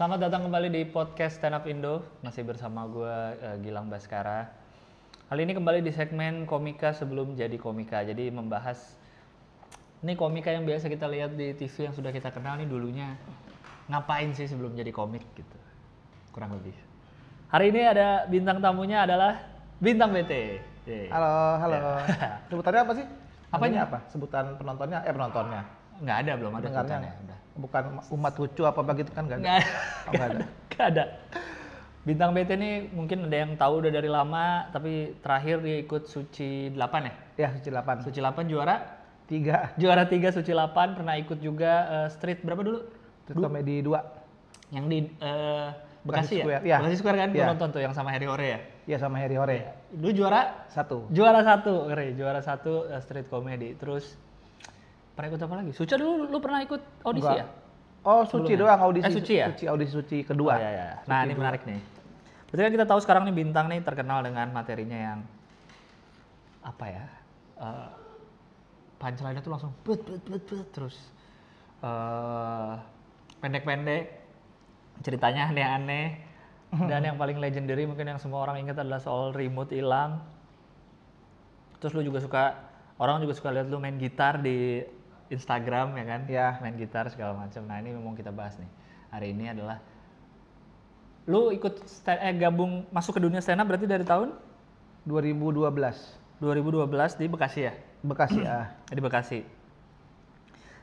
Selamat datang kembali di podcast Stand Up Indo. Masih bersama gue eh, Gilang Baskara. Kali ini kembali di segmen komika sebelum jadi komika. Jadi membahas ini komika yang biasa kita lihat di TV yang sudah kita kenal nih dulunya ngapain sih sebelum jadi komik gitu. Kurang lebih. Hari ini ada bintang tamunya adalah bintang BT. Yeay. Halo, halo. Sebutannya apa sih? Apanya? Namanya apa? Sebutan penontonnya? Eh penontonnya. Nggak ada belum ada sebutannya. Udah. Bukan umat lucu apa apa gitu kan nggak ada. Nggak ada. Oh, nggak ada. Nggak ada. Bintang BT ini mungkin ada yang tahu udah dari lama, tapi terakhir dia ikut Suci 8 ya? Ya, suci 8. Suci 8 juara? Tiga. Juara 3 Suci 8, pernah ikut juga eh, Street berapa dulu? Terus komedi 2. Yang di eh, Bekasi, Bekasi ya? Iya. Bekasi Square kan? Iya. nonton tuh yang sama Harry Hore ya? Ya sama Harry Hore. Lu juara? Satu. Juara satu, Ngeri. Juara satu eh, Street Comedy. Terus pernah ikut apa lagi? Suci dulu lu pernah ikut audisi Enggak. ya? Oh, suci doang audisi. Eh, Suci ya? Suci audisi suci Oh, kedua. iya, iya. Nah, ini menarik nih. Berarti kan kita tahu sekarang nih bintang nih terkenal dengan materinya yang apa ya? eh punchline-nya tuh langsung bet bet bet bet terus eh pendek-pendek ceritanya aneh-aneh dan yang paling legendary mungkin yang semua orang ingat adalah soal remote hilang terus lu juga suka orang juga suka lihat lu main gitar di Instagram ya kan? Iya. main gitar segala macam nah ini memang kita bahas nih. Hari ini adalah lu ikut sta- eh, gabung masuk ke dunia stand up berarti dari tahun? 2012. 2012 di Bekasi ya? Bekasi ah. di Bekasi.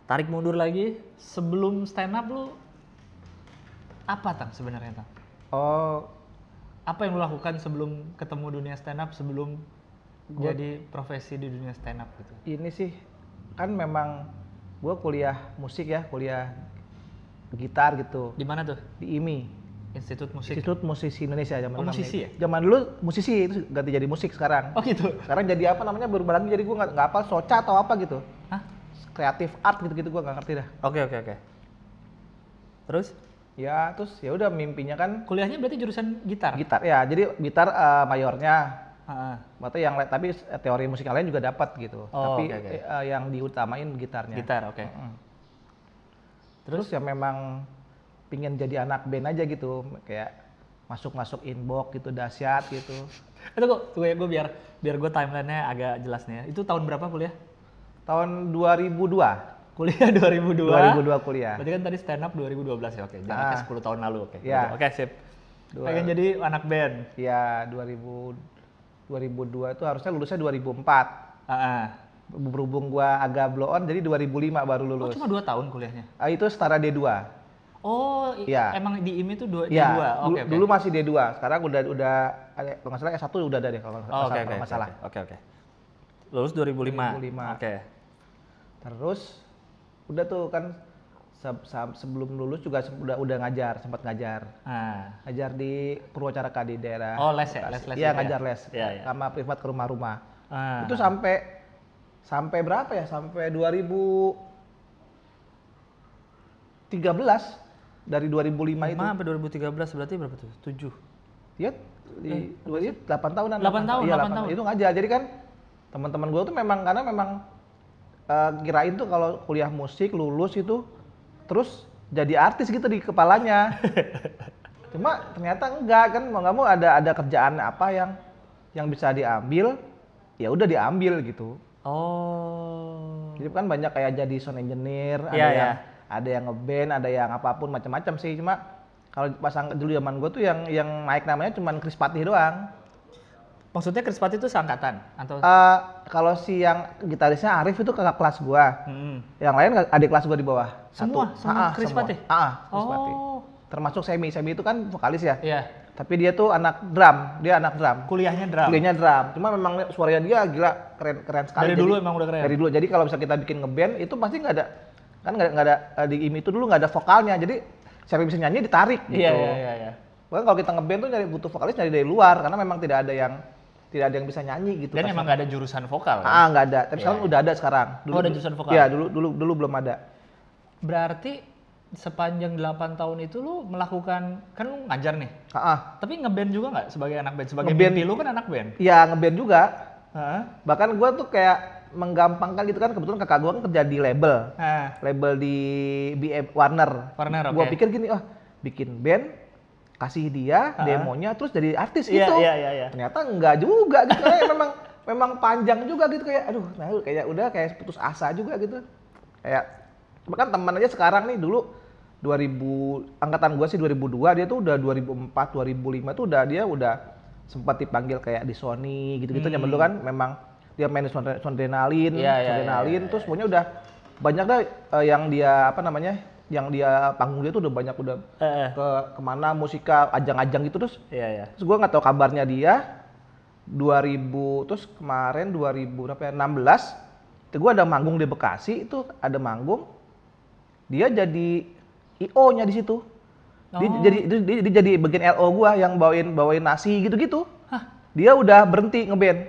Tarik mundur lagi sebelum stand up lu apa tang sebenarnya tang Oh, apa yang lu lakukan sebelum ketemu dunia stand up sebelum Gua- jadi profesi di dunia stand up gitu? Ini sih kan memang gue kuliah musik ya, kuliah gitar gitu di mana tuh di IMI. Institut Musik Institut Musisi Indonesia zaman Oh, dulu musisi namanya. Zaman dulu musisi itu ganti jadi musik sekarang. oh gitu Sekarang jadi apa namanya berubah lagi jadi gue nggak nggak hafal soca atau apa gitu. Hah? Kreatif art gitu-gitu gue nggak ngerti dah. oke oke oke terus Ya terus ya udah mimpinya kan kuliahnya berarti jurusan gitar gitar ya. Jadi gitar eh, mayornya Ah, Berarti yang tapi eh, teori musik lain juga dapat gitu. Oh, tapi oke, oke. eh, yang diutamain gitarnya. gitar oke Mm. Terus ya memang pingin jadi anak band aja gitu, kayak masuk-masuk inbox gitu dahsyat gitu. itu kok tunggu ya gue biar biar gue timelinenya agak jelas nih ya itu tahun berapa kuliah Tahun 2002. kuliah 2002 2002 kuliah. berarti kan tadi stand up 2012 ya oke jangan Ah. 10 tahun lalu oke Iya. oke sip Dua- pengen jadi anak band Ya 2000 2002 itu harusnya lulusnya 2004. Ah, ah. Berhubung gua agak blow on jadi 2005 baru oh lulus. cuma 2 tahun kuliahnya Ah, itu setara D2. oh Iya. emang di IMI itu 2 Ya, dua dulu, oke oke dulu masih D2. Sekarang udah udah ada kalau nggak salah S1 udah ada deh kalau nggak Oh, oke salah- oke kalau nggak salah. oke oke lulus 2005 2005. oke Terus udah tuh kan se- se- sebelum lulus juga udah udah ngajar, sempat ngajar. ah Ngajar di Purwacaraka di daerah. Oh, les ya? Bekasi. Les-les Iya, gitu ya? ngajar les. Iya, iya. Sama privat ke rumah-rumah. ah Itu sampai sampai berapa ya? Sampai 2013 dari 2005 itu. 5 sampai 2013 berarti berapa tuh 7 Ya, di dua itu 8 tahunan. 8 tahun, Iya, 8 8 tahun. Itu ngajar. Jadi kan teman-teman gue tuh memang karena memang eh, kirain tuh kalau kuliah musik lulus itu terus jadi artis gitu di kepalanya. Cuma ternyata enggak kan mau nggak mau ada ada kerjaan apa yang yang bisa diambil ya udah diambil gitu. oh Jadi kan banyak kayak jadi sound engineer, ada Iya, yang iya. ada yang ngeband, ada yang apa pun macam-macam sih. Cuma kalau pasang dulu zaman gue tuh yang yang naik namanya cuman Chris Patih doang. Maksudnya Chris Pati itu seangkatan atau Eh, kalau si yang gitarisnya Arif itu kakak kelas gua. Hmm. Yang lain adik kelas gua di bawah. Semua? Satu. Sama Ah, Chris semua. Patih? Ah, ah, Chris oh Termasuk Semi. Semi itu kan vokalis ya. iya Tapi dia tuh anak drum. Dia anak drum. kuliahnya drum Kuliahnya drum. Cuma memang suaranya dia gila keren keren sekali. dari Jadi- dulu emang udah keren Dari dulu. Jadi kalau bisa kita bikin ngeband itu pasti nggak ada kan nggak ada eh, di IMI itu dulu nggak ada vokalnya. Jadi siapa yang bisa nyanyi ditarik gitu. iya iya iya iya Bahkan kalau kita ngeband tuh nyari butuh vokalis nyari dari luar karena memang tidak ada yang tidak ada yang bisa nyanyi gitu. dan emang nggak ada jurusan vokal kan? Ah, nggak ada. Tapi sekarang iya. udah ada sekarang. Oh, ada jurusan vokal? Iya, dulu dulu dulu belum ada. berarti sepanjang 8 tahun itu lu melakukan kan lu ngajar nih Ah, ah. tapi ngeband juga nggak sebagai anak band sebagai Ngeband. mimpi lu kan anak band Iya, ngeband juga. Heeh. Bahkan gua tuh kayak menggampangkan gitu kan kebetulan kakak gua kan kerja di label. nah Label di BM Warner. Warner, Gua oke. pikir gini, oh bikin band, kasih dia demonya, terus jadi artis Iya, gitu. iya, iya, iya. Ternyata enggak juga gitu, kayak memang memang panjang juga gitu kayak, aduh, nah kayak udah kayak putus asa juga gitu. Kayak bahkan teman aja sekarang nih dulu 2000 angkatan gua sih 2002 dia tuh udah 2004 2005 tuh udah dia udah sempat dipanggil kayak di Sony gitu-gitu zaman dulu kan memang dia main di Sondre- Sondrenalin, Hmm. Iya, iya, Sondrenalin, iya, terus pokoknya udah banyak dah eh, yang dia apa namanya yang dia panggung dia tuh udah banyak udah Eh, ke ke mana musika ajang-ajang gitu terus Iya, iya. terus gua nggak tahu kabarnya dia 2000 terus kemarin 2000 berapa ya 16 itu gua ada manggung di Bekasi itu ada manggung dia jadi IO nya di situ dia Oh. jadi dia, dia- dia jadi bagian LO gua yang bawain bawain nasi gitu-gitu Hah? dia udah berhenti ngeband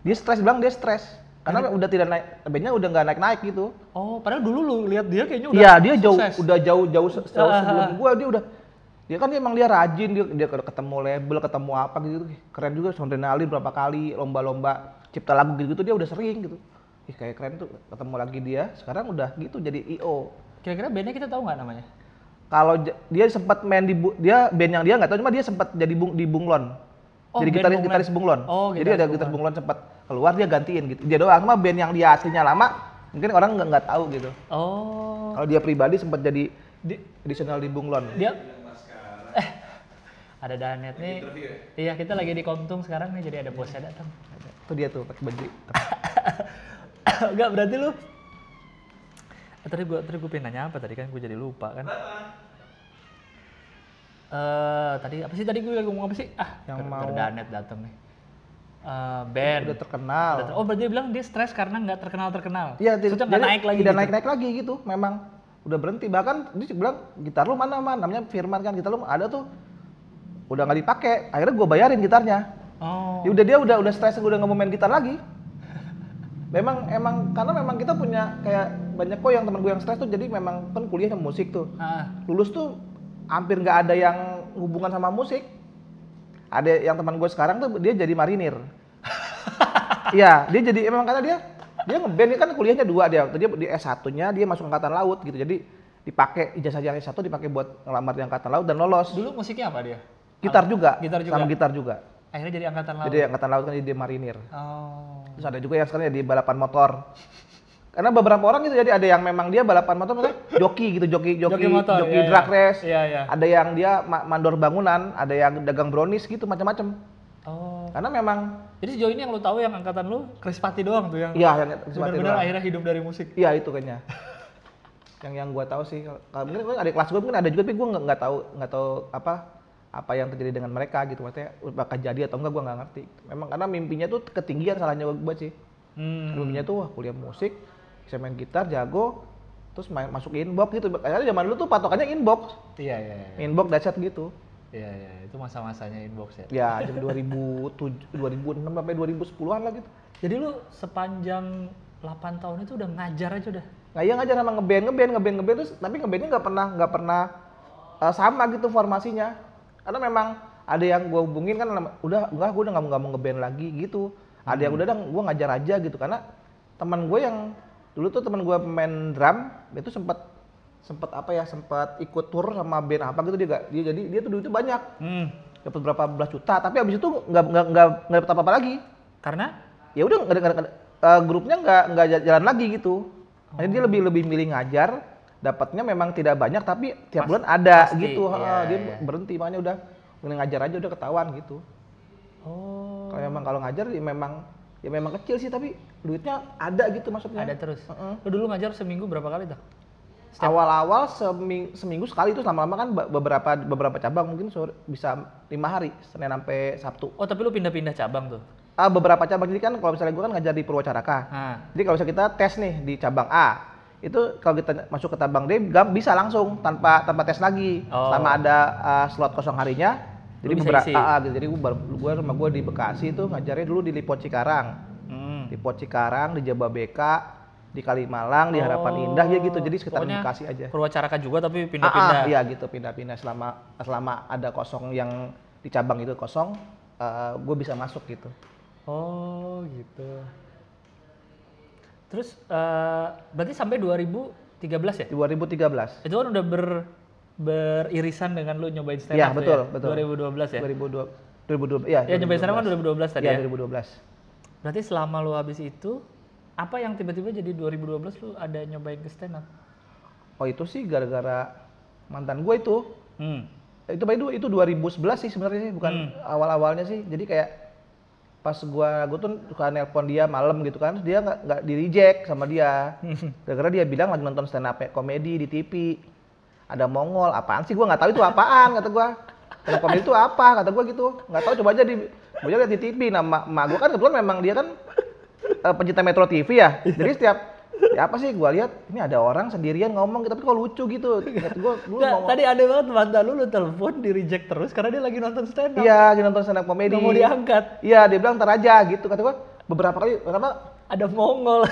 dia stres bilang dia stres karena udah tidak naik bandnya udah nggak naik naik gitu Oh, padahal dulu lu lihat dia kayaknya udah Iya, dia jauh sukses. udah jauh jauh se- jauh ah, sebelum ah. gua dia udah dia kan dia emang dia rajin dia dia ketemu label ketemu apa gitu keren juga Sondrenalin berapa kali lomba-lomba cipta lagu gitu, gitu dia udah sering gitu ih kayak keren tuh ketemu lagi dia sekarang udah gitu jadi IO Kira-kira bandnya kita tahu nggak namanya? kalau dia sempat main di dia band yang dia nggak tahu cuma dia sempat jadi bung, di Bunglon Oh, jadi gitaris Bunglon. gitaris Bunglon Oh, jadi gitaris ada gitaris Bunglon sempat keluar dia gantiin gitu dia doang cuma band yang dia aslinya lama mungkin orang nggak nggak tahu gitu Oh, kalau dia pribadi sempat jadi di, additional di Bunglon dia eh ada Danet nih. Iya, kita lagi di Komtung sekarang nih jadi ada bosnya datang. itu dia tuh pakai baju Enggak berarti lu Eh, tadi gua tadi gua pengen nanya apa tadi kan gua jadi lupa kan. Eh tadi apa sih tadi gue lagi ngomong apa sih? Ah, Yang mau- Danet datang nih. Eh band. udah terkenal Udah ter- oh berarti dia bilang dia stres karena nggak terkenal terkenal. iya tidak naik lagi. tidak gitu. naik naik lagi gitu memang udah berhenti bahkan dia bilang gitar lu mana man namanya Firman kan gitar lu ada tuh udah nggak dipakai akhirnya gue bayarin gitarnya Oh. ya udah dia udah udah stres udah nggak mau main gitar lagi memang emang karena memang kita punya kayak banyak kok yang teman gue yang stres tuh jadi memang kan kuliahnya musik tuh Ah, lulus tuh hampir nggak ada yang hubungan sama musik. Ada yang teman gue sekarang tuh dia jadi marinir. Iya, dia jadi emang karena dia dia ngeband dia kan kuliahnya dua dia. Dia di S1-nya dia masuk angkatan laut gitu. Jadi dipakai ijazah yang S1 dipakai buat ngelamar di angkatan laut dan lolos. dulu musiknya apa dia? Gitar juga. Gitar juga. Sama gitar juga. Akhirnya jadi angkatan laut. Jadi angkatan laut kan jadi dia marinir. Oh. Terus ada juga yang sekarang jadi balapan motor. Karena beberapa orang itu jadi ada yang memang dia balapan motor maksudnya joki gitu, joki joki Joki motor, joki iya, drag iya. race. Iya, iya. Ada yang dia ma- mandor bangunan, ada yang dagang brownies gitu macam-macam. Oh. Karena memang Jadi sejauh ini yang lu tahu yang angkatan lu Chris Pati doang tuh yang iya yang akhirnya hidup dari musik. Iya itu kayaknya. yang yang gua tahu sih kalau mungkin ada kelas gua mungkin ada juga tapi gua nggak nggak tahu nggak tahu apa apa yang terjadi dengan mereka gitu maksudnya bakal jadi atau enggak gua nggak ngerti. Memang karena mimpinya tuh ketinggian salahnya gua sih. Hmm. Mimpinya tuh wah kuliah musik, bisa main gitar, jago, terus main masuk inbox gitu. Karena zaman dulu tuh patokannya inbox, Iya, iya, iya. inbox dahsyat gitu. Iya, iya, itu masa-masanya inbox ya. Ya jam 2007, 2006 sampai 2010-an lah gitu. Jadi lu sepanjang 8 tahun itu udah ngajar aja udah. Nah iya ngajar sama ngeband, ngeband, ngeband, ngeband terus tapi ngebandnya nggak pernah nggak pernah eh, sama gitu formasinya. Karena memang ada yang gue hubungin kan udah enggak gue udah nggak mau ngeband lagi gitu. Ada yang udah gue ngajar aja gitu karena teman gue yang dulu tuh teman gue pemain drum itu sempat sempat apa ya sempat ikut tour sama band apa gitu dia gak, dia jadi dia tuh duitnya banyak Hmm. dapat berapa belas juta tapi abis itu nggak nggak nggak nggak dapat apa-apa lagi Karena ya udah nggak eh, grupnya nggak nggak ja- jalan lagi gitu. Jadi Oh. dia lebih lebih milih ngajar, dapatnya memang tidak banyak tapi tiap bulan ada pasti, gitu. Ha, iya, dia iya. berhenti makanya udah ngajar aja udah ketahuan gitu. oh Kalau memang kalau ngajar ya memang ya memang kecil sih tapi duitnya ada gitu maksudnya. ada terus. Heeh. Lu dulu ngajar seminggu berapa kali tuh? Awal-awal seming- seminggu sekali itu lama-lama kan be- beberapa beberapa cabang mungkin sore- bisa lima hari Senin sampai Sabtu. Oh, tapi lu pindah-pindah cabang tuh. Ah, beberapa cabang jadi kan kalau misalnya gue kan ngajar di Purwacaraka. Nah, Jadi kalau misalnya kita tes nih di cabang A, itu kalau kita masuk ke cabang D bisa langsung tanpa tanpa tes lagi. Oh. Selama ada uh, slot kosong harinya. Jadi beberapa ah, ah, gitu. jadi gue gue rumah gue di Bekasi itu ngajarnya dulu di Lipo Cikarang. hmm. Di Lipo Cikarang, di Jababeka, di Kalimalang, di Harapan Indah ya gitu. Jadi sekitar Oh. Pokoknya Bekasi aja. Purwacaraka juga tapi Ah, pindah-pindah. ah, iya gitu pindah-pindah selama selama ada kosong yang di cabang itu kosong, gue bisa masuk gitu. Oh, gitu. Terus eh, berarti sampai 2013 ya? 2013. Itu kan udah ber beririsan dengan lu nyobain stand Iya, up tuh betul, ya? betul. 2012 ya? 2002 2012 iya. Ya nyobain stand up kan 2012 tadi Iya, ya? 2012. Berarti selama lu habis itu, apa yang tiba-tiba jadi 2012 lu ada nyobain ke stand up? Oh, itu sih gara-gara mantan gue itu. Hmm. Itu by the way, itu 2011 sih sebenarnya sih, bukan Hmm. awal-awalnya sih. Jadi kayak pas gua gua tuh suka nelpon dia malam gitu kan, terus dia nggak nggak di reject sama dia. Gara-gara dia bilang lagi nonton stand up komedi di TV. Ada Mongol, apaan sih gua nggak tahu itu apaan kata up komedi itu apa kata gua gitu. Nggak tahu coba aja di gua aja lihat di TV. Nah, mak, mak gua kan kebetulan memang dia kan eh, pencinta Metro TV ya. Jadi setiap ya apa sih gua lihat ini ada orang sendirian ngomong tapi kok lucu gitu. Kata gua dulu Nggak, ngomong tadi aneh banget mantan lu lu telepon di reject terus karena dia lagi nonton stand up. Iya, lagi nonton stand up komedi. Mau diangkat. Iya, dia bilang ntar aja gitu. Kata gua beberapa kali pertama Ada Mongol.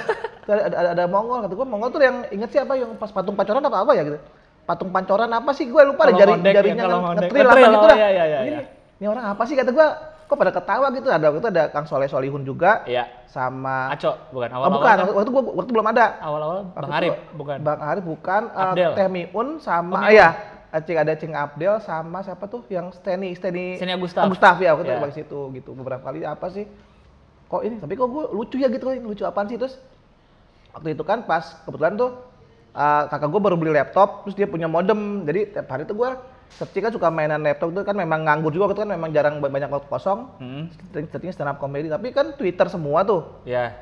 ada, ada, ada, ada Mongol kata gua Mongol tuh yang inget sih apa yang pas patung pancoran apa apa ya gitu. Patung pancoran apa sih gue lupa Kalau jari ngondek ya, jarinya kalau kan ngetril apa gitu oh, lah. iya, iya, iya, ini, iya. ini orang apa sih kata gua kok pada ketawa gitu ada waktu itu ada Kang Soleh Solihun juga Iya. sama Aco, bukan oh, awal-awal. bukan kan waktu itu gua waktu belum ada Awal-awal Waktu Bang Arif, bukan. Bang Arif bukan eh, Abdel. Teh Miun sama Oh, ya Cing ada Cing Abdel sama siapa tuh yang Steny Steny Steny Agustaf. Agustaf ya waktu itu Iya. situ gitu beberapa kali apa sih kok ini tapi kok gue lucu ya gitu lucu apaan sih terus waktu itu kan pas kebetulan tuh uh, kakak gue baru beli laptop terus dia punya modem jadi tiap hari tuh gue searching kan suka mainan laptop itu kan memang nganggur juga waktu itu kan memang jarang banyak waktu kosong Hmm. sering searching stand up comedy tapi kan Twitter semua tuh Ya.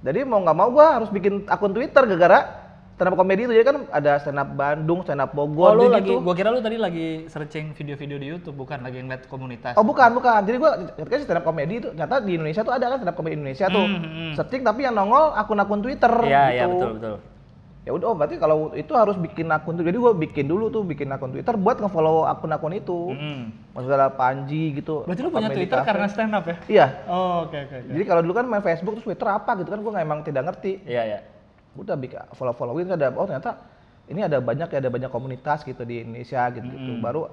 jadi mau nggak mau gua harus bikin akun Twitter gara-gara stand up comedy itu jadi kan ada stand up Bandung, stand up Oh, Bogor lu gitu. lagi, gua kira lu tadi lagi searching video-video di YouTube, bukan lagi ngeliat komunitas. Oh bukan bukan. Jadi gua ketika stand up comedy itu ternyata di Indonesia tuh ada kan stand up comedy Indonesia tuh. Hmm, hmm. Searching tapi yang nongol akun-akun Twitter Iya, gitu. iya betul betul. Ya udah oh berarti kalau itu harus bikin akun tuh. Jadi gua bikin dulu tuh bikin akun Twitter buat nge-follow akun-akun itu. Hmm. Maksudnya Panji gitu. Berarti lu punya Twitter Cafe. karena stand up ya? Iya. Oh, oke oke oke. Jadi kalau dulu kan main Facebook terus Twitter apa gitu kan gua emang tidak ngerti. Iya, iya. udah bikin follow followin ada oh ternyata ini ada banyak ya ada banyak komunitas gitu di Indonesia gitu, gitu. baru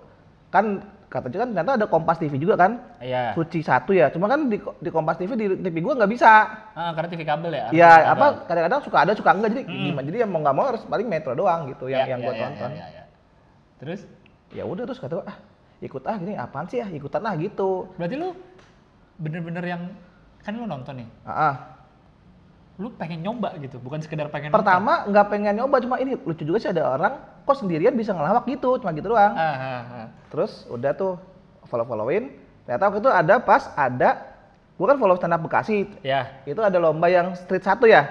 kan katanya kan ternyata ada Kompas TV juga kan Iya. suci satu ya cuma kan di, di Kompas TV di TV gua nggak bisa Ah, karena TV kabel ya? ya Kabel. apa kadang-kadang suka ada suka enggak jadi gimana jadi yang mau nggak mau harus paling Metro doang gitu yang Iya, yang iya, gua iya, tonton iya, iya. Terus? ya udah terus kata gua, ah ikut ah gini apaan sih ya ikutan ah gitu Berarti lu bener-bener yang kan lu nonton nih, ah, ah. lu pengen nyoba gitu, bukan sekedar pengen pertama nggak pengen nyoba cuma ini lucu juga sih ada orang kok sendirian bisa ngelawak gitu cuma gitu doang ah, ah. Terus udah tuh follow followin. Ternyata waktu itu ada pas ada gua kan follow stand up Bekasi. Ya, Itu ada lomba yang street satu ya.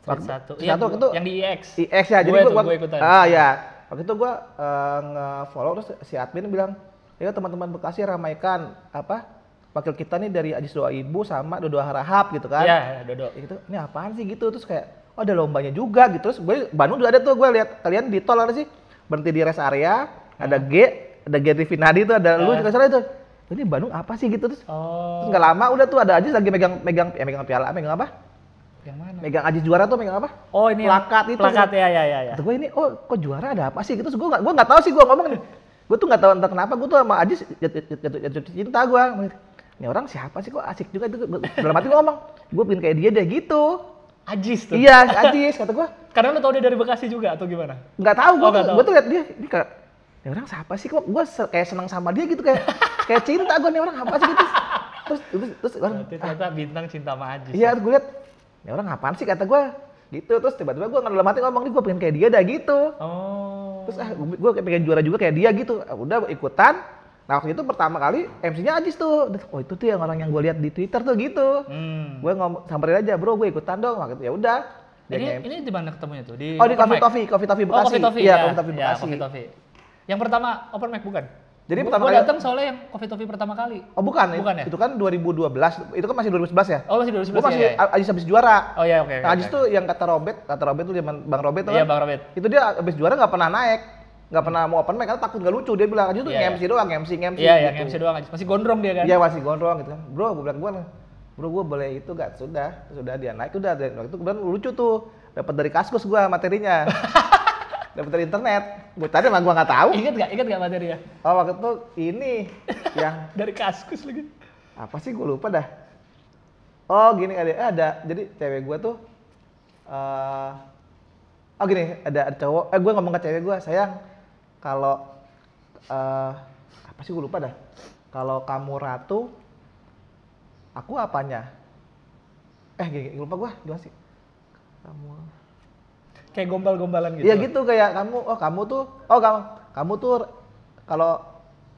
street Waktu- satu. Street Iya, satu waktu itu yang di IX. IX ya. Jadi Gue gua, gue ikutan. Ah ya. Waktu itu gua eh, nge-follow terus si admin bilang, "Ayo teman-teman Bekasi ramaikan apa? Wakil kita nih dari Ajis Doa Ibu sama Dodo Harahap gitu kan." Iya, Dodo. Ya gitu, ini apaan sih gitu terus kayak oh ada lombanya juga gitu. Terus gue Bandung juga ada tuh gue lihat kalian di tol ada sih? Berhenti di rest area ada G ada G Trivinadi tuh ada lu Ah. juga salah itu. Ini Bandung apa sih? Gitu. Terus Oh. terus lama udah tuh ada Ajis lagi megang megang ya megang piala megang apa? Yang mana? megang Ajis juara tuh megang apa? Oh, ini plakat itu Plakat ya, ya, ya, ya. Kata gue ini oh kok juara ada apa sih? Gitu. Terus gue nggak gue nggak tahu sih gue ngomong nih. Gue tuh nggak tahu entah kenapa gue tuh sama Ajis jatuh, jatuh, jatuh cinta gue ini orang siapa sih kok asik juga itu? Gua- dalam hati gue ngomong gue pengen kayak dia deh gitu Ajis tuh. iya Ajis kata gue Karena lu tau dia dari Bekasi juga atau gimana? nggak tahu gue Oh, tuh gue tuh liat dia ini kayak ini orang siapa sih kok? Gue kayak senang sama dia gitu kayak kayak cinta gue nih orang apa sih? Gitu terus terus terus orang Berarti ternyata bintang cinta sama Ajis. iya gue liat ini orang apaan sih? kata gue gitu terus tiba-tiba gue dalam hati ngomong nih gue pengen kayak dia dah gitu. Oh. terus ah gue pengen juara juga kayak dia gitu. Ah, udah ikutan nah waktu itu pertama kali MC-nya Ajis tuh oh itu tuh yang orang yang gue lihat di Twitter tuh gitu Hmm. gue ngomong samperin aja bro gue ikutan dong waktu itu ya udah Ini ini di mana ketemunya tuh? Di oh di Coffee? Toffee Coffee Toffee Oh, Bekasi Coffee Toffee. iya ya. Coffee Toffee Ya, Bekasi Coffee Toffee. Yang pertama open mic bukan? Jadi Gua- pertama gua kali- datang soalnya yang Coffee Toffee pertama kali. Oh bukan, Bukan ya? itu kan 2012, itu kan masih 2011 ya? Oh, masih 2011 Gue masih ya, ya? Ajis habis juara. Oh iya, oke. Nah, Ajis tuh yang kata Robert, kata Robert tuh zaman Bang Robert tuh Iya, kan, Bang Robert. itu dia habis juara nggak pernah naik, nggak pernah mau open mic karena takut nggak lucu. Dia bilang Ajis tuh Iya, nge-MC doang, nge-MC, nge-MC. Iya, yang gitu. MC doang aja. Masih gondrong dia kan? Iya masih gondrong gitu kan. Bro, gue bilang gue, bro gue boleh itu gak? Sudah, sudah dia naik udah. Dan waktu itu kemudian lucu tuh, dapat dari kaskus gue materinya. dapat dari internet. Gue tadi emang gue nggak tahu. Ingat gak? Ingat gak materi ya? Oh waktu itu ini yang Dari kaskus lagi. apa sih gue lupa dah oh gini ada eh, ada jadi cewek gue tuh eh oh gini ada, ada cowok eh gue ngomong ke cewek gue sayang kalau eh apa sih gue lupa dah. Kalau kamu ratu, aku apanya? Eh gini, gini, lupa gua gimana sih? Kamu Kayak gombal-gombalan gitu. Iya gitu kayak kamu, oh kamu tuh, oh kamu, kamu tuh kalau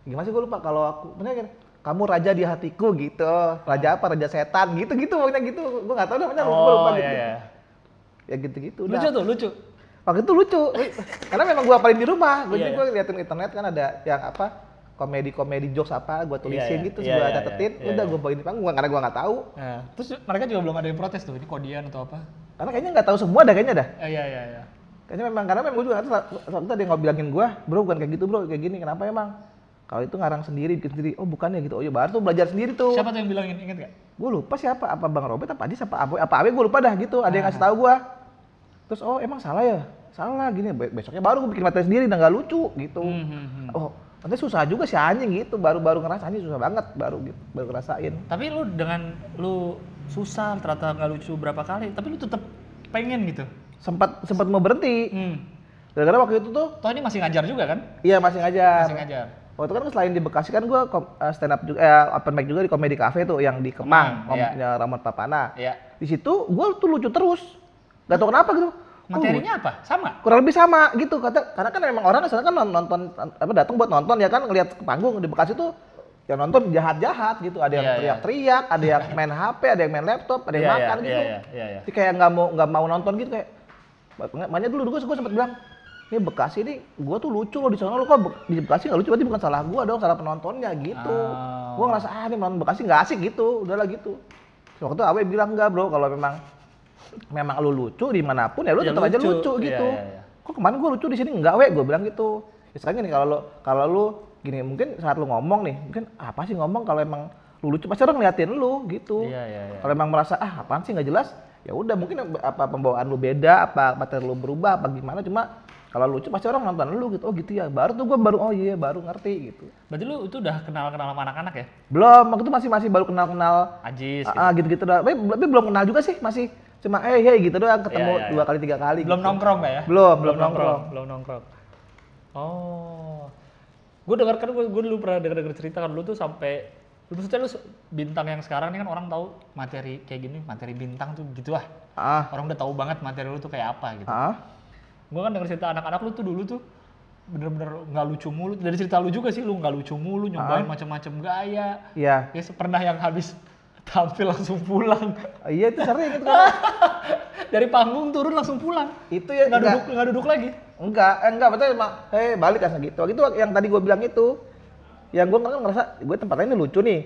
gimana sih gue lupa kalau aku bener kan kamu raja di hatiku gitu, raja apa, raja setan gitu gitu pokoknya gitu, gue nggak tahu namanya, gue lupa Oh, gitu. iya, iya. Ya gitu gitu. Lucu tuh, lucu. Waktu itu lucu, karena memang gue apalin di rumah, gue Iya, jadi gue liatin internet kan ada yang apa komedi-komedi jokes apa, gue tulisin iya. gitu, Iya, gue iya, catetin, iya, udah iya. gue bawain di panggung karena gue nggak tahu, Nah, terus mereka juga belum ada yang protes tuh, ini kodian atau apa? karena kayaknya nggak tahu semua dah kayaknya dah. Eh, iya, iya, iya. Kayaknya memang karena memang gue juga kan waktu itu ada yang bilangin gue, bro bukan kayak gitu bro, kayak gini. Kenapa emang? Kalau itu ngarang sendiri, bikin sendiri. Oh bukan ya gitu. Oh ya baru tuh belajar sendiri tuh. Siapa tuh yang bilangin, inget gak? Gue lupa siapa, apa Bang Robert, apa Adis, apa Abe, apa Abe gue lupa dah gitu. Ada yang ngasih tahu gue. Terus oh emang salah ya? Salah gini. Be- Besoknya baru gue bikin materi sendiri, dan nggak lucu gitu. Hmm, hmm, hmm. Oh nanti susah juga si anjing gitu. Baru-baru ngerasa anjing susah banget, baru gitu, baru ngerasain. Tapi lu dengan lu susah ternyata nggak lucu berapa kali, tapi lu tetap pengen gitu. Sempat sempat mau berhenti. Hmm. Gara-gara waktu itu tuh, Toh ini masih ngajar juga kan? iya masih ngajar. Masih ngajar. Waktu kan selain di Bekasi kan gue stand up juga, eh, open mic juga di Comedy Cafe tuh yang di Kemang, Kemang, iya. Ramon Papana. Iya. Di situ gue tuh lucu terus, gak tau kenapa gitu. Materinya apa? Sama? kurang lebih sama gitu kata karena kan memang orang ke sana kan non- nonton apa datang buat nonton ya kan ngelihat ke panggung di Bekasi tuh yang nonton jahat-jahat gitu ada yang Iya, iya. teriak-teriak ada yang main HP ada yang main laptop ada yang Iya, makan iya, gitu iya, iya, iya. Jadi kayak nggak mau nggak mau nonton gitu kayak makanya dulu gue gue sempat bilang ini Bekasi ini gue tuh lucu loh di sana lo kok di Bekasi nggak lucu berarti bukan salah gue dong salah penontonnya gitu Oh. gue ngerasa ah ini nonton Bekasi nggak asik gitu udahlah gitu waktu itu Awe bilang enggak bro kalau memang memang lu lucu di mana pun ya lu Ya tetap aja lucu. lucu Iya, gitu. Iya, iya. kok kemarin gue lucu di sini? Enggak we gue bilang gitu. Ya sekarang gini kalau lu kalau lu gini mungkin saat lu ngomong nih mungkin apa sih ngomong kalau emang lu lucu? Pasti orang ngeliatin lu gitu. Iya, iya, iya. kalau emang merasa ah apaan sih? Nggak jelas. Ya udah mungkin apa pembawaan lu beda apa materi lu berubah apa gimana. Cuma kalau lucu pasti orang nonton lu gitu. Oh gitu ya. Baru tuh gue baru oh iya baru ngerti gitu. Berarti lu itu udah kenal-kenal sama anak-anak ya? belum waktu itu masih masih baru kenal kenal Ajis gitu. ah gitu. gitu tapi belum kenal juga sih masih cuma eh hey gitu doang ketemu Iya, iya, dua kali tiga kali Belum gitu. nongkrong gak ya? Belum, belum nongkrong. Belum nongkrong. Oh. Gue dengar kan gue dulu pernah denger-denger cerita kan lu tuh sampai lu maksudnya lu bintang yang sekarang ini kan orang tahu materi kayak gini, materi bintang tuh gitu ah. ah Orang udah tahu banget materi lu tuh kayak apa gitu. ah Gue kan denger cerita anak-anak lu tuh dulu tuh bener-bener nggak lucu mulu. Dari cerita lu juga sih lu nggak lucu mulu, nyobain macam-macam gaya. iya Ya pernah yang habis tampil langsung pulang. Ah, iya itu sering itu kan. Dari panggung turun langsung pulang. itu ya Nggak enggak. duduk, nggak duduk lagi. enggak eh, enggak betul emang eh balik kan gitu. Itu yang tadi gue bilang itu yang gue kan ngerasa gue tempatnya ini lucu nih.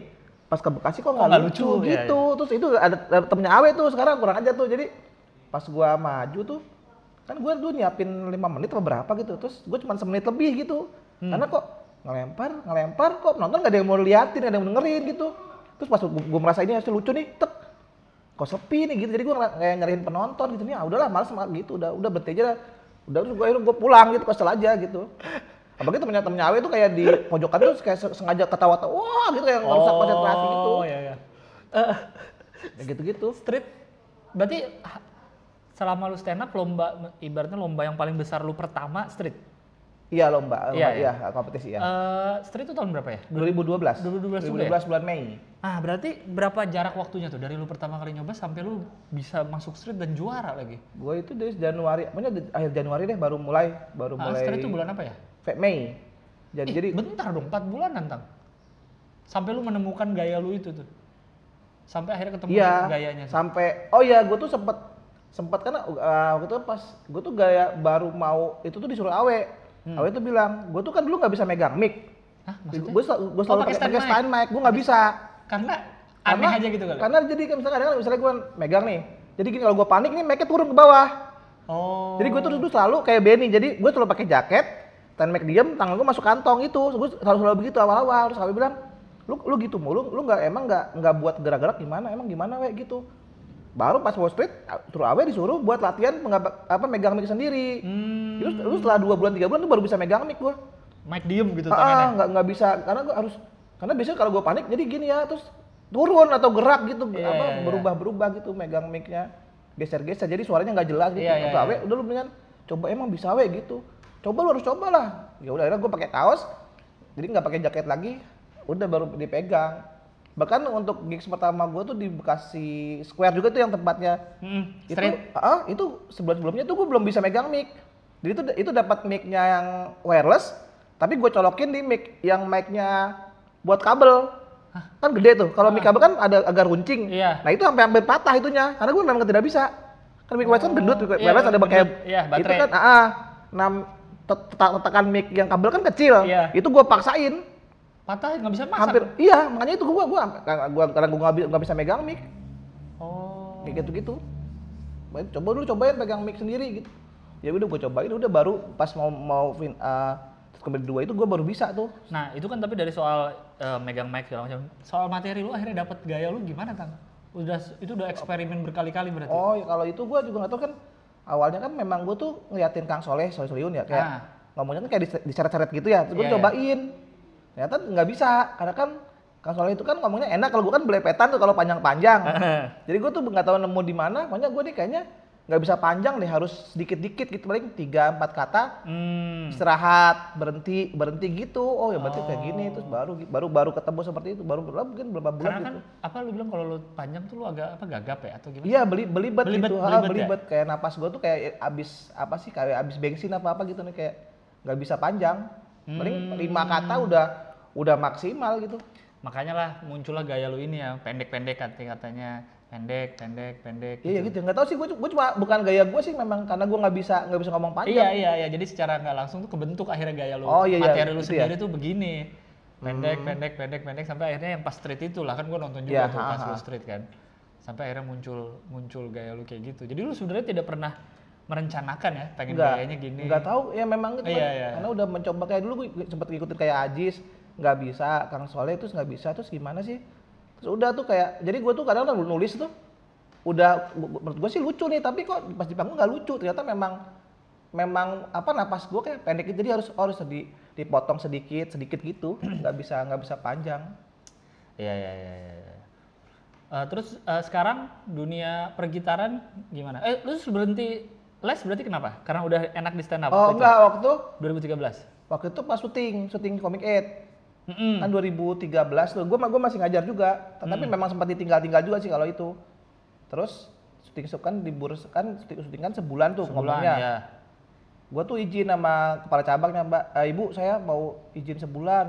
Pas ke Bekasi kok nggak nggak lucu, lucu, iya, gitu. terus itu ada, ada temennya Awe tuh sekarang kurang aja tuh. Jadi pas gue maju tuh kan gue dulu nyiapin lima menit atau berapa gitu. Terus gue cuma semenit lebih gitu. Hmm. karena kok ngelempar ngelempar kok. Nonton gak ada yang mau liatin gak ada yang mau dengerin gitu terus pas gue merasa ini harusnya lucu nih tek kok sepi nih gitu jadi gue kayak nyariin penonton gitu nih ah udahlah males sama gitu udah udah berhenti aja dah. udah terus gue gue pulang gitu kesel aja gitu apalagi temennya temennya Awe tuh kayak di pojokan tuh kayak se- sengaja ketawa-tawa wah gitu kayak ngerusak konsentrasi gitu Oh iya iya. Eh, ya gitu-gitu street berarti selama lu stand up lomba ibaratnya lomba yang paling besar lu pertama street. Iya lomba lomba, Iya, iya, iya. kompetisi ya Eh, street itu tahun berapa ya? 2012 2012 juga ya? 2012 bulan Mei Ah, berarti berapa jarak waktunya tuh dari lu pertama kali nyoba sampai lu bisa masuk street dan juara lagi? gue itu dari Januari pokoknya akhir Januari deh baru mulai baru Ah, mulai street itu bulan apa ya? Fe- Mei jadi Eh, jadi bentar dong, 4 bulan nantang. Sampai lu menemukan gaya lu itu tuh. Sampai akhirnya ketemu Iya. gayanya. tuh. Sampai oh iya gue tuh sempet sempet karena uh, waktu itu pas gue tuh gaya baru mau itu tuh disuruh Awe. Hmm. Awe tuh bilang, gue tuh kan dulu nggak bisa megang mic. Hah, maksudnya? Gue selalu, gua Oh, selalu pakai pakai stand mic. stand mic, gue nggak bisa. Karena aneh aja gitu kali. Karena jadi kan misalnya kadang misalnya gue megang nih, jadi gini kalau gue panik nih mic-nya turun ke bawah. Oh. Jadi gue tuh dulu selalu kayak Benny, jadi gue selalu pakai jaket, stand mic diem, tangan gue masuk kantong itu, gue selalu selalu begitu awal-awal. Terus Awe bilang, lu lu gitu mulu, lu nggak emang nggak nggak buat gerak-gerak gimana, emang gimana we gitu. Baru pas Wall Street, suruh Awe disuruh buat latihan mengapa- apa megang mic sendiri. Hmm, Terus lu setelah dua bulan tiga bulan tuh baru bisa megang mic gue. mic diem gitu Ah, tangannya. nggak nggak bisa karena gue harus karena biasanya kalau gue panik jadi gini ya terus turun atau gerak gitu Iya, apa iya, iya. berubah-berubah gitu megang mic-nya geser-geser jadi suaranya nggak jelas gitu. Iya, iya, Kata Awe, iya. udah lu mendingan coba emang bisa we gitu. Coba lu harus coba lah. Ya udah akhirnya gue pakai kaos jadi nggak pakai jaket lagi udah baru dipegang bahkan untuk gigs pertama gue tuh di Bekasi Square juga tuh yang tempatnya. Hmm, itu ah, itu sebelum sebelumnya tuh gue belum bisa megang mic. Jadi itu itu dapat mic-nya yang wireless tapi gue colokin di mic yang mic-nya buat kabel. Kan gede tuh. Kalau mic kabel kan ada agak runcing. Iya. nah itu sampai hampir patah itunya karena gue memang tidak bisa. Kan mic wireless kan gendut mic iya, wireless ada gendut. pakai Iya, itu kan ah, ah enam tet- tet- tekan mic yang kabel kan kecil. Iya. itu gue paksain Patah nggak bisa masang. hampir iya makanya itu gue gua gua karena gue nggak bi- nggak bisa megang mic Oh. kayak gitu gitu Baik, coba dulu cobain pegang mic sendiri gitu ya udah gue cobain udah baru pas mau mau fin uh, kompetisi dua itu gue baru bisa tuh Nah, itu kan tapi dari soal eh, megang mic segala macam. Soal materi lu akhirnya dapat gaya lu gimana, Kang? Udah itu udah eksperimen berkali-kali berarti. oh ya kalau itu gue juga nggak tahu kan awalnya kan memang gue tuh ngeliatin Kang Soleh Soleh Soliun ya kayak Ah. ngomongnya kan kayak dis- diseret-seret gitu ya terus gue Iya, iya. cobain ternyata nggak bisa karena kan Soleh itu kan ngomongnya enak kalau gue kan belepetan tuh kalau panjang-panjang Jadi gue tuh nggak tahu nemu di mana, makanya gue nih kayaknya nggak bisa panjang deh, harus sedikit-dikit gitu paling tiga empat kata, hmm. istirahat, berhenti, berhenti gitu. Oh ya berarti kayak gini, Oh. terus baru baru baru ketemu seperti itu, baru baru mungkin beberapa bulan Karena kan gitu. apa lu bilang kalau lu panjang tuh lu agak apa gagap ya atau gimana? Iya beli belibet Belibet, gitu, belibet ah, ya? belibet kayak napas gue tuh kayak abis apa sih kayak abis bensin apa apa gitu nih kayak nggak bisa panjang. Hmm. Paling lima kata udah udah maksimal gitu. Makanya lah muncullah gaya lu ini ya, pendek-pendek katanya katanya pendek, pendek, pendek. Iya gitu, nggak tahu sih gue cuma bukan gaya gue sih memang karena gue nggak bisa nggak bisa ngomong panjang. Iya iya iya. Jadi secara nggak langsung tuh kebentuk akhirnya gaya lu. Oh, iya, iya, Materi lu gitu ya? sendiri tuh begini. Pendek, pendek, pendek, pendek sampai akhirnya yang pas street itu lah kan gua nonton juga Iya, tuh ha, pas ha. lu street kan. Sampai akhirnya muncul muncul gaya lu kayak gitu. Jadi lu sebenarnya tidak pernah merencanakan ya pengen Enggak, gayanya gini. Enggak tahu ya memang itu Iya, kan, iya. karena udah mencoba kayak dulu gue sempet ngikutin kayak Ajis nggak bisa Kang Soleh terus nggak bisa terus gimana sih terus udah tuh kayak jadi gue tuh kadang kadang nulis tuh udah menurut gue sih lucu nih tapi kok pas di panggung nggak lucu ternyata memang memang apa napas gue kayak pendek gitu jadi harus harus di, dipotong sedikit sedikit gitu nggak bisa nggak bisa panjang Iya iya iya. iya, iya. Eh, terus eh, sekarang dunia pergitaran gimana? Eh lu terus berhenti les berarti kenapa? Karena udah enak di stand up oh waktu enggak waktu itu? 2013. waktu itu pas syuting syuting komik 8 Mm-mm. kan 2013 tuh gue gue masih ngajar juga tapi memang sempat ditinggal-tinggal juga sih kalau itu terus syuting kan libur kan syuting syuting kan sebulan tuh Sebulan ngomongnya ya. gue tuh izin sama kepala cabangnya mbak "Eh, ibu saya mau izin sebulan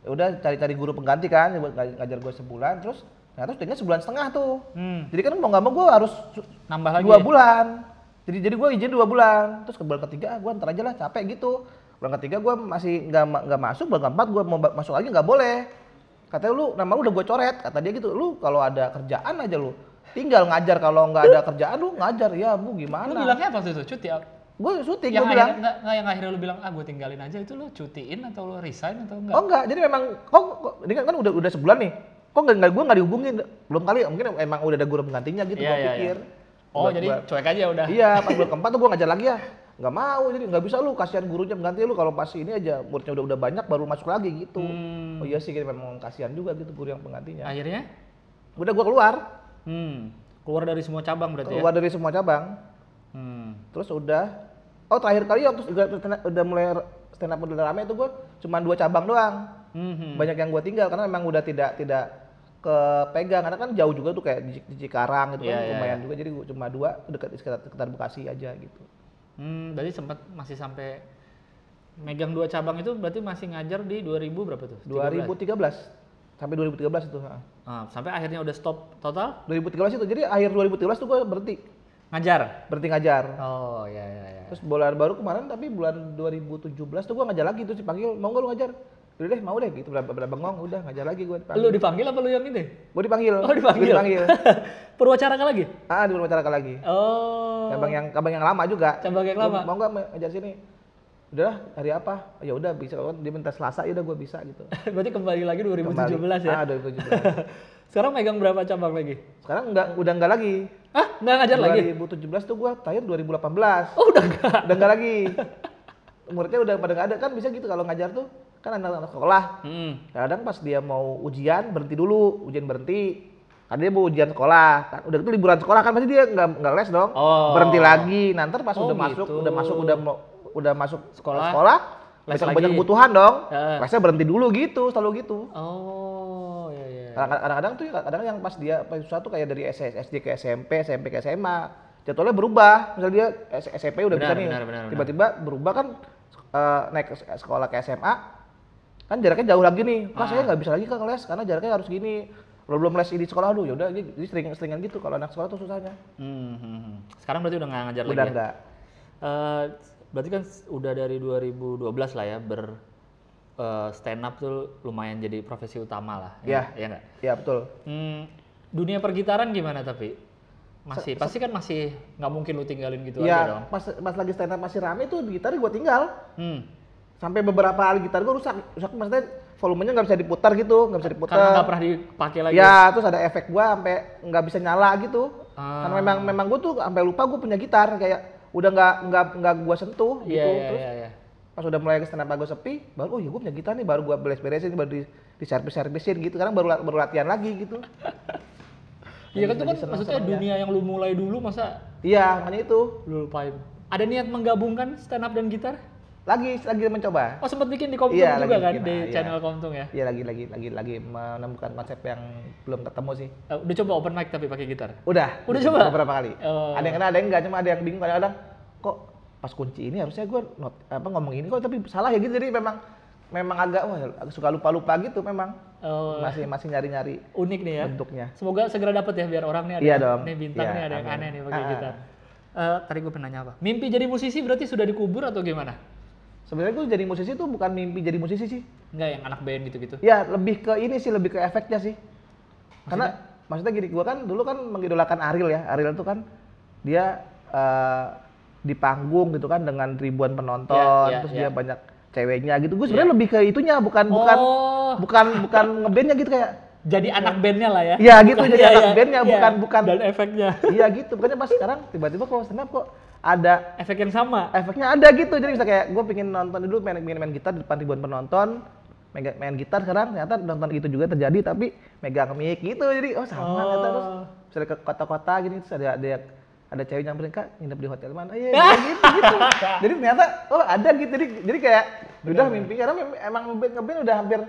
ya udah cari-cari guru pengganti kan ngajar gue sebulan terus ternyata syutingnya sebulan setengah tuh Hmm. jadi kan mau nggak mau gue harus Nambah lagi. dua bulan jadi jadi gue izin dua bulan. Terus ke bulan ketiga gue ntar aja lah capek gitu. Bulan ketiga gue masih nggak nggak masuk bulan keempat gue mau masuk lagi nggak boleh. Katanya lu nama lu udah gue coret. Kata dia gitu lu kalau ada kerjaan aja lu tinggal ngajar. Kalau nggak ada kerjaan lu ngajar. Ya bu Lu gimana bilangnya apa itu? Cuti? ya? gue syuting Yang gue bilang. enggak, enggak, yang akhirnya lu bilang, ah gue tinggalin aja. Itu lu cutiin atau lu resign atau enggak? oh enggak jadi memang kok, kok ini kan, kan udah udah sebulan nih. Kok nggak gue nggak dihubungin? Belum kali mungkin emang udah ada guru penggantinya gitu Iya, gue iya. pikir Oh jadi gua- cuek aja udah. Iya, pas bulan keempat tuh gue ngajar lagi ya. Nggak mau, jadi nggak bisa lu, kasihan gurunya mengganti lu kalau pas ini aja muridnya udah udah banyak baru masuk lagi gitu. Hmm. Oh iya sih, kita memang kasihan juga gitu guru yang penggantinya. Akhirnya? Udah gue keluar, Hmm. Keluar dari semua cabang berarti keluar ya? dari semua cabang, Hmm. terus udah. Oh terakhir kali waktu udah, udah mulai stand up udah rame itu gue cuma dua cabang doang. Hmm. Banyak yang gue tinggal karena memang udah tidak tidak kepegang karena kan jauh juga tuh kayak di, di Cikarang gitu Iya, kan iya, lumayan iya. juga jadi gua cuma dua dekat di sekitar, sekitar Bekasi aja gitu. Hmm, berarti sempat masih sampai megang dua cabang itu berarti masih ngajar di 2000 berapa tuh? 2013 sampai 2013 itu. Ah, sampai akhirnya udah stop total 2013 itu jadi akhir 2013 tuh gue berhenti ngajar. berhenti ngajar. Oh, ya ya ya. Terus bulan baru kemarin tapi bulan 2017 tuh gue ngajar lagi tuh dipanggil mau nggak lu ngajar? Udah deh mau deh gitu berapa berapa bengong udah ngajar lagi gue dipanggil. Lu dipanggil apa lu yang ini? Gue dipanggil. Oh, dipanggil. Gua dipanggil. Perwacaraka lagi? ah di masyarakat lagi. Oh. Cabang yang cabang yang lama juga. Cabang yang lama. Mau nggak ngajar sini? Udah hari apa? Ya udah bisa dia minta Selasa ya udah gue bisa gitu. berarti kembali lagi 2017 Kembali. ya. Ah 2017. Sekarang megang berapa cabang lagi? Sekarang enggak udah enggak lagi. Hah? Nggak ngajar lagi? 2017 tuh gue terakhir 2018. Oh, udah enggak. udah enggak lagi. Muridnya udah pada enggak ada kan bisa gitu kalau ngajar tuh kan anak-anak sekolah. Hmm. Kadang pas dia mau ujian berhenti dulu, ujian berhenti. Karena dia mau ujian sekolah, kan udah itu liburan sekolah kan pasti dia nggak nggak les dong. Oh. Berhenti lagi. Nanti pas Oh, udah masuk, gitu. udah masuk, udah mau udah masuk Sekolah. sekolah Les lagi. banyak kebutuhan dong. Heeh. Lesnya berhenti dulu gitu, selalu gitu. Oh, iya iya. Kadang- Kadang-kadang tuh kadang yang pas dia pas susah tuh kayak dari SD ke SMP, SMP ke SMA, jadwalnya berubah. Misalnya dia SMP udah Benar, bisa nih, tiba-tiba berubah kan eh, naik sekolah ke SMA, kan jaraknya jauh lagi nih. Kak saya Ah. nggak bisa lagi ke les karena jaraknya harus gini. Belum belum les di sekolah dulu, yaudah jadi jadi sering seringan gitu kalau anak sekolah tuh susahnya. Hmm, hmm, hmm. Sekarang berarti udah nggak ngajar lagi Udah ya? enggak. Eh, berarti kan udah dari 2012 lah ya ber eh, stand up tuh lumayan jadi profesi utama lah. Iya. Ya nggak? Ya betul. Hmm, dunia pergitaran gimana tapi? Masih, pasti kan masih nggak mungkin lu tinggalin gitu aja ya dong. pas pas lagi stand up masih rame tuh gitar gue tinggal. Hmm. Sampai beberapa hari gitar gue rusak. Rusak maksudnya volumenya nggak bisa diputar gitu, nggak bisa diputar. Karena nggak pernah dipakai lagi. Ya, terus ada efek gua sampai nggak bisa nyala gitu. Ah. Karena memang memang gua tuh sampai lupa gua punya gitar kayak udah nggak nggak nggak gua sentuh Iya, gitu. iya, terus iya, iya. pas udah mulai stand up gua sepi, baru oh iya gua punya gitar nih, baru gua beres-beresin, baru di, di service-servicein gitu. Sekarang baru baru latihan lagi gitu. Iya kan itu kan maksudnya dunia yang lu mulai dulu masa Iya, makanya itu. lu lupain. Ada niat menggabungkan stand up dan gitar? Lagi lagi mencoba. Oh sempat bikin di Komtung Iya, juga lagi kan bikin, di ah, iya. channel Komtung ya? Iya lagi lagi lagi lagi menemukan konsep yang belum ketemu sih. Eh, udah coba open mic tapi pakai gitar? Udah. Udah coba? Beberapa kali. Oh. Ada yang kena, ada yang enggak, cuma ada yang bingung kadang-kadang kok pas kunci ini harusnya gue not, apa ngomong ini kok tapi salah ya gitu. Jadi memang memang agak wah suka lupa-lupa gitu memang. Oh, Masih masih nyari-nyari unik nih ya. bentuknya. Semoga segera dapet ya biar orang nih ada Iya dong. nih bintang Iya, nih ada yang aneh nih pakai Ah. gitar. Eh, tadi gue pernah nanya apa? Mimpi jadi musisi berarti sudah dikubur atau gimana? Sebenarnya gue jadi musisi tuh bukan mimpi jadi musisi sih. Enggak yang anak band gitu-gitu. Ya lebih ke ini sih lebih ke efeknya sih. Karena maksudnya gini, gua kan dulu kan mengidolakan Ariel ya. Ariel tuh kan dia eh, di panggung gitu kan dengan ribuan penonton, Iya, iya, terus iya. dia banyak ceweknya gitu. Gue sebenarnya lebih ke itunya, bukan bukan Oh. bukan bukan ngebandnya gitu kayak. Jadi anak bandnya lah ya? Iya gitu, Bukan- jadi iya, anak iya, bandnya iya. bukan bukan. Dan efeknya. iya gitu, makanya pas sekarang tiba-tiba kok stand up kok ada. Efek yang sama. efeknya ada gitu. Jadi bisa kayak gue pengen nonton dulu main main, main gitar di depan ribuan penonton. Main, main gitar sekarang ternyata nonton itu juga terjadi tapi megang mic gitu. Jadi oh sama Oh. ternyata terus misalnya ke kota-kota gini terus ada ada ada cewek nyamperin kak nginep di hotel mana? Iya iya, gitu gitu. Jadi ternyata oh ada gitu. Jadi jadi kayak udah mimpi karena mem- emang ngeband udah hampir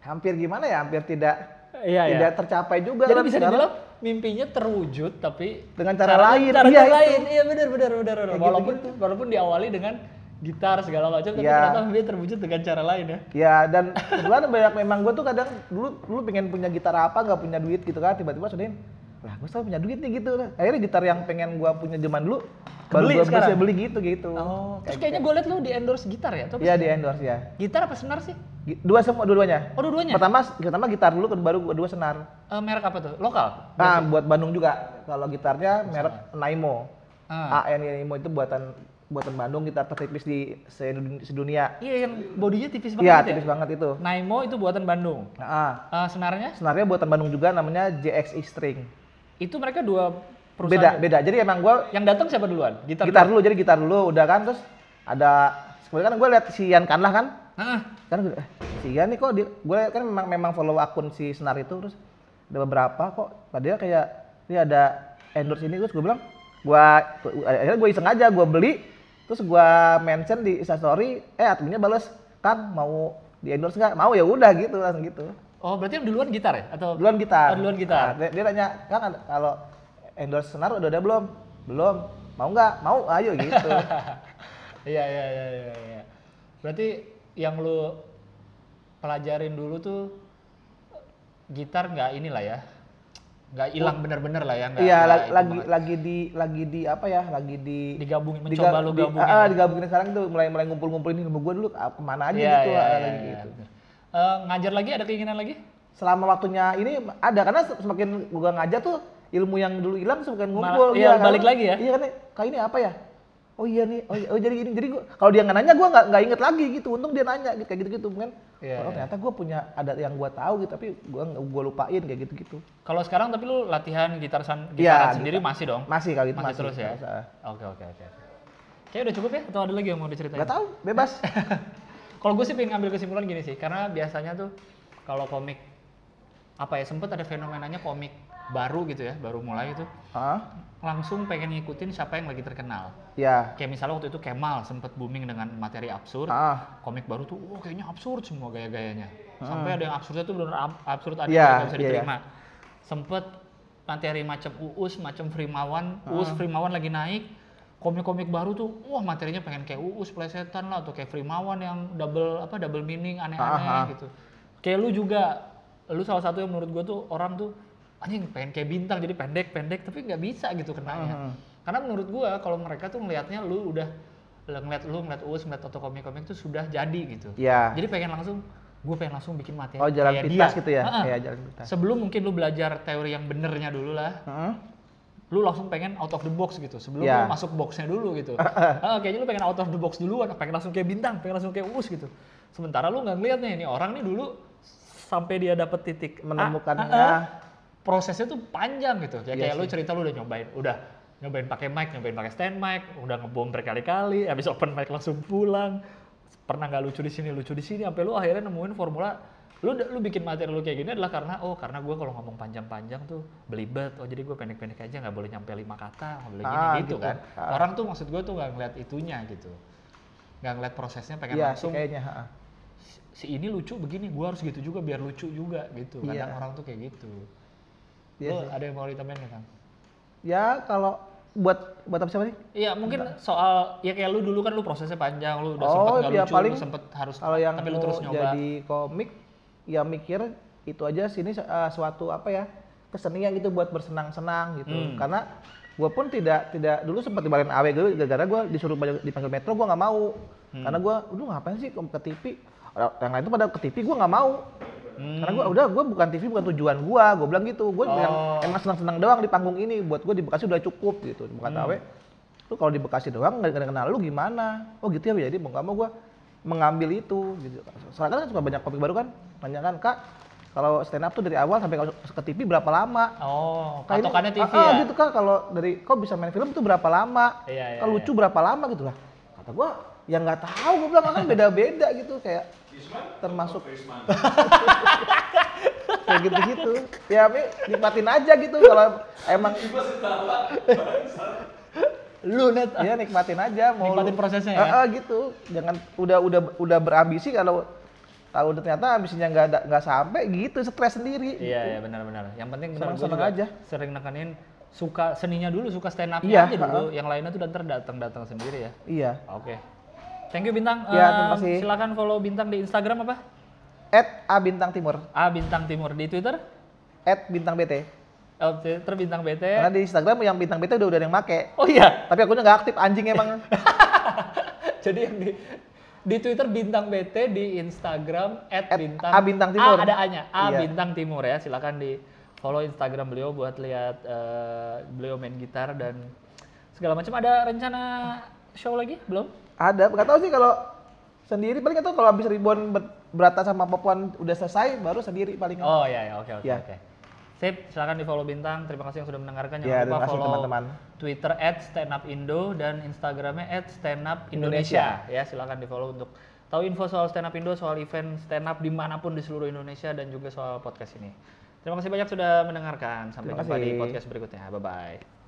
hampir gimana ya? Hampir tidak Iya, iya. tidak tercapai juga. Jadi bisa dibilang mimpinya terwujud tapi Dengan cara caranya- lain, Cara, iya cara itu. lain. Iya benar benar benar. benar. Kayak Walaupun gitu-gitu. walaupun diawali dengan gitar segala macam tapi Iya. ternyata mimpinya terwujud dengan cara lain ya. Ya dan kebetulan banyak memang gue tuh kadang dulu dulu pengen punya gitar apa nggak punya duit gitu kan tiba-tiba sudahin lah gue selalu punya duit nih gitu akhirnya gitar yang pengen gue punya zaman dulu baru gue bisa beli gitu gitu Oh, terus kayaknya gue liat lu di endorse gitar ya? Apa Iya di endorse ya Gitar apa senar sih? Dua semua dua-duanya Oh dua-duanya? pertama pertama gitar dulu baru kedua senar Eh, merek apa tuh? Lokal? nah buat Bandung juga kalau gitarnya merek Naimo Ah. AN Naimo itu buatan buatan Bandung gitar tertipis di sedun- sedunia Iya yang bodinya tipis banget iya gitu ya? tipis banget itu Naimo itu buatan Bandung. nah, Eh, senarnya? senarnya buatan Bandung juga namanya JXI String Itu mereka dua beda perusahaan. beda jadi emang gua Yang datang siapa duluan? Gitar. gitar dulu jadi gitar dulu udah kan terus ada sebenarnya kan gue lihat si Ian Kanlah kan Nah, kan eh, si Ian nih kok gue kan memang memang follow akun si Senar itu terus ada beberapa kok padahal kayak ini ada endorse ini terus gue bilang gue akhirnya gue iseng aja gue beli terus gue mention di instastory eh adminnya balas kan mau di endorse nggak mau ya udah gitu langsung gitu oh berarti yang duluan gitar ya? Atau duluan gitar Oh, duluan gitar. Nah, dia, dia nanya kan ada- kalau endorse Senar udah ada belum belum mau nggak mau ayo gitu Iya iya iya iya. iya. Berarti yang lu pelajarin dulu tuh gitar nggak inilah ya, nggak hilang bener-bener lah ya. Iya, lagi banget. lagi di lagi di apa ya? Lagi di digabungin, diga- mencoba lu di- gabungin. ah, ya. digabungin sekarang tuh mulai mulai ngumpul-ngumpulin ilmu gue dulu ah, ke mana aja Iya, gitu, iya, ah, iya, lagi iya, gitu. Eh, ngajar lagi ada keinginan lagi? Selama waktunya ini ada karena se- semakin gua ngajar tuh ilmu yang dulu hilang semakin ngumpul. iya, kan? balik lagi ya? Iya kan, kayak ini apa ya? Oh iya nih, oh, iya, oh jadi ini, jadi gua kalau dia nggak nanya, gua nggak nggak inget lagi gitu. Untung dia nanya gitu, kayak gitu-gitu kan. Iya, oh iya. ternyata gua punya ada yang gua tahu gitu, tapi gua gua lupain kayak gitu-gitu. Kalau sekarang tapi lu latihan gitar san, Iya, gitaran sendiri gitar. masih dong? Masih kali itu masih, masih, terus ya? Oke oke oke. Kayaknya udah cukup ya? Atau ada lagi yang mau diceritain? Nggak tahu, bebas. Kalau gue sih pengen ngambil kesimpulan gini sih, karena biasanya tuh kalau komik apa ya sempet ada fenomenanya komik baru gitu ya, baru mulai itu Ah, langsung pengen ngikutin siapa yang lagi terkenal. ya. Kayak misalnya waktu itu Kemal sempet booming dengan materi absurd. Ah, Komik baru tuh, wah kayaknya absurd semua gaya-gayanya. Sampai ada yang absurdnya tuh benar absurd ada Iya, yang nggak bisa iya, iya. diterima. Sempet materi macam Uus, macam Frimawan, Uus Frimawan lagi naik. Komik-komik baru tuh, wah materinya pengen kayak Uus plesetan lah, atau kayak Frimawan yang double apa double meaning Ah, aneh-aneh ah. gitu. Kayak lu juga, lu salah satu yang menurut gua tuh orang tuh anjing pengen kayak bintang jadi pendek-pendek tapi nggak bisa gitu kenanya. Mhm. Karena menurut gua kalau mereka tuh ngelihatnya lu udah ngeliat lu ngeliat Uus ngeliat Toto komik-komik tuh sudah jadi gitu. ya. Jadi pengen langsung gue pengen langsung bikin materi Oh, jalan kayak pintas dia. gitu ya? Ha-ha. Iya, jalan. Sebelum mungkin lu belajar teori yang benernya dulu lah, Heeh. Lu langsung pengen out of the box gitu. Sebelum Iya. lu masuk boxnya dulu gitu. Ah, kayaknya lu pengen out of the box duluan, pengen langsung kayak bintang, pengen langsung kayak Uus gitu. Sementara lu nggak ngeliat nih, ini orang nih dulu sampai dia dapet titik A, ah, prosesnya tuh panjang gitu. Ya Iya kayak lu sih. cerita lu udah nyobain, udah nyobain pakai mic, nyobain pakai stand mic, udah ngebom berkali-kali, habis open mic langsung pulang. Pernah nggak lucu di sini, lucu di sini, sampai lu akhirnya nemuin formula lu lu bikin materi lu kayak gini adalah karena oh karena gue kalau ngomong panjang-panjang tuh belibet oh jadi gue pendek-pendek aja nggak boleh nyampe lima kata nggak boleh gini Ah, gitu, gitu. kan Ah. orang tuh maksud gue tuh nggak ngeliat itunya gitu nggak ngeliat prosesnya pengen Iya, sih langsung kayaknya. ha. si ini lucu begini gue harus gitu juga biar lucu juga gitu kadang Iya. orang tuh kayak gitu Iya Lu sih. ada yang mau ditambahin nggak kang Ya kalau buat buat apa siapa nih? Iya mungkin soal ya kayak lu dulu kan lu prosesnya panjang lu udah Oh, sempet nggak iya, lucu paling lu sempet harus Kalau yang tapi lu terus nyoba jadi komik, ya mikir itu aja sini uh, suatu apa ya kesenian gitu buat bersenang-senang gitu. Hmm. Karena gue pun tidak tidak dulu sempat dimarahin awe gue gara-gara gue disuruh dipanggil metro gue nggak mau. Hmm. Karena gue, udah ngapain sih ke TV? Yang lain tuh pada ke TV gue nggak mau. Hmm. Karena gue udah gue bukan TV bukan tujuan gue, gue bilang gitu. Gue Oh. emang senang-senang doang di panggung ini. Buat gue di Bekasi udah cukup gitu. Bukan Hmm. awe, lu kalau di Bekasi doang nggak kenal lu gimana? Oh gitu ya, jadi mau nggak mau gue mengambil itu gitu. Soalnya kan suka banyak komik baru kan, nanya kan kak, kalau stand up tuh dari awal sampai ke TV berapa lama? oh Kak, ini- patokannya TV ah, ah, ya gitu kak, kalau dari kau bisa main film tuh berapa lama? Iya, iya, kalau iya. lucu berapa lama gitu lah? Kata gue, ya nggak tahu, gue bilang kan beda-beda gitu kayak termasuk kayak gitu-gitu. Ya, Mi, nikmatin aja gitu kalau emang lu net Iya nikmatin aja mau Nikmatin prosesnya ya? Ah, ah, gitu. Jangan udah udah udah berambisi kalau tahu ternyata ambisinya nggak ada nggak sampai gitu stres sendiri. Iya, iya benar-benar. Yang penting benar juga aja. sering nekenin suka seninya dulu, suka stand up Iya, aja dulu. Yang lainnya tuh ntar datang-datang sendiri ya. Iya. Oke. Thank you Bintang. Terima Em, kasih. Silakan follow Bintang di Instagram apa? At A Bintang Timur. A Bintang Timur di Twitter. At Bintang BT. Twitter Bintang BT. Karena di Instagram yang Bintang BT udah udah ada yang make. Oh iya. Tapi akunnya nggak aktif anjing emang. Jadi yang di di Twitter Bintang BT, di Instagram At @bintang A Bintang Timur. A ada A-nya, A Iya. Bintang Timur ya. Silakan di follow Instagram beliau buat lihat eh, beliau main gitar dan segala macam. Ada rencana show lagi? Belum? ada. Nggak tahu sih kalau sendiri paling tahu kalau habis ribuan ber- berata sama Papuan udah selesai baru sendiri paling. Oh iya, iya. oke oke Iya. oke. Sip, silakan di follow Bintang. Terima kasih yang sudah mendengarkan. Jangan Iya, lupa kasih, follow teman-teman. Twitter @standupindo dan Instagramnya @standupindonesia. Ya, silakan di follow untuk tahu info soal stand up Indo, soal event stand up di mana pun di seluruh Indonesia dan juga soal podcast ini. Terima kasih banyak sudah mendengarkan. Sampai jumpa di podcast berikutnya. Bye bye.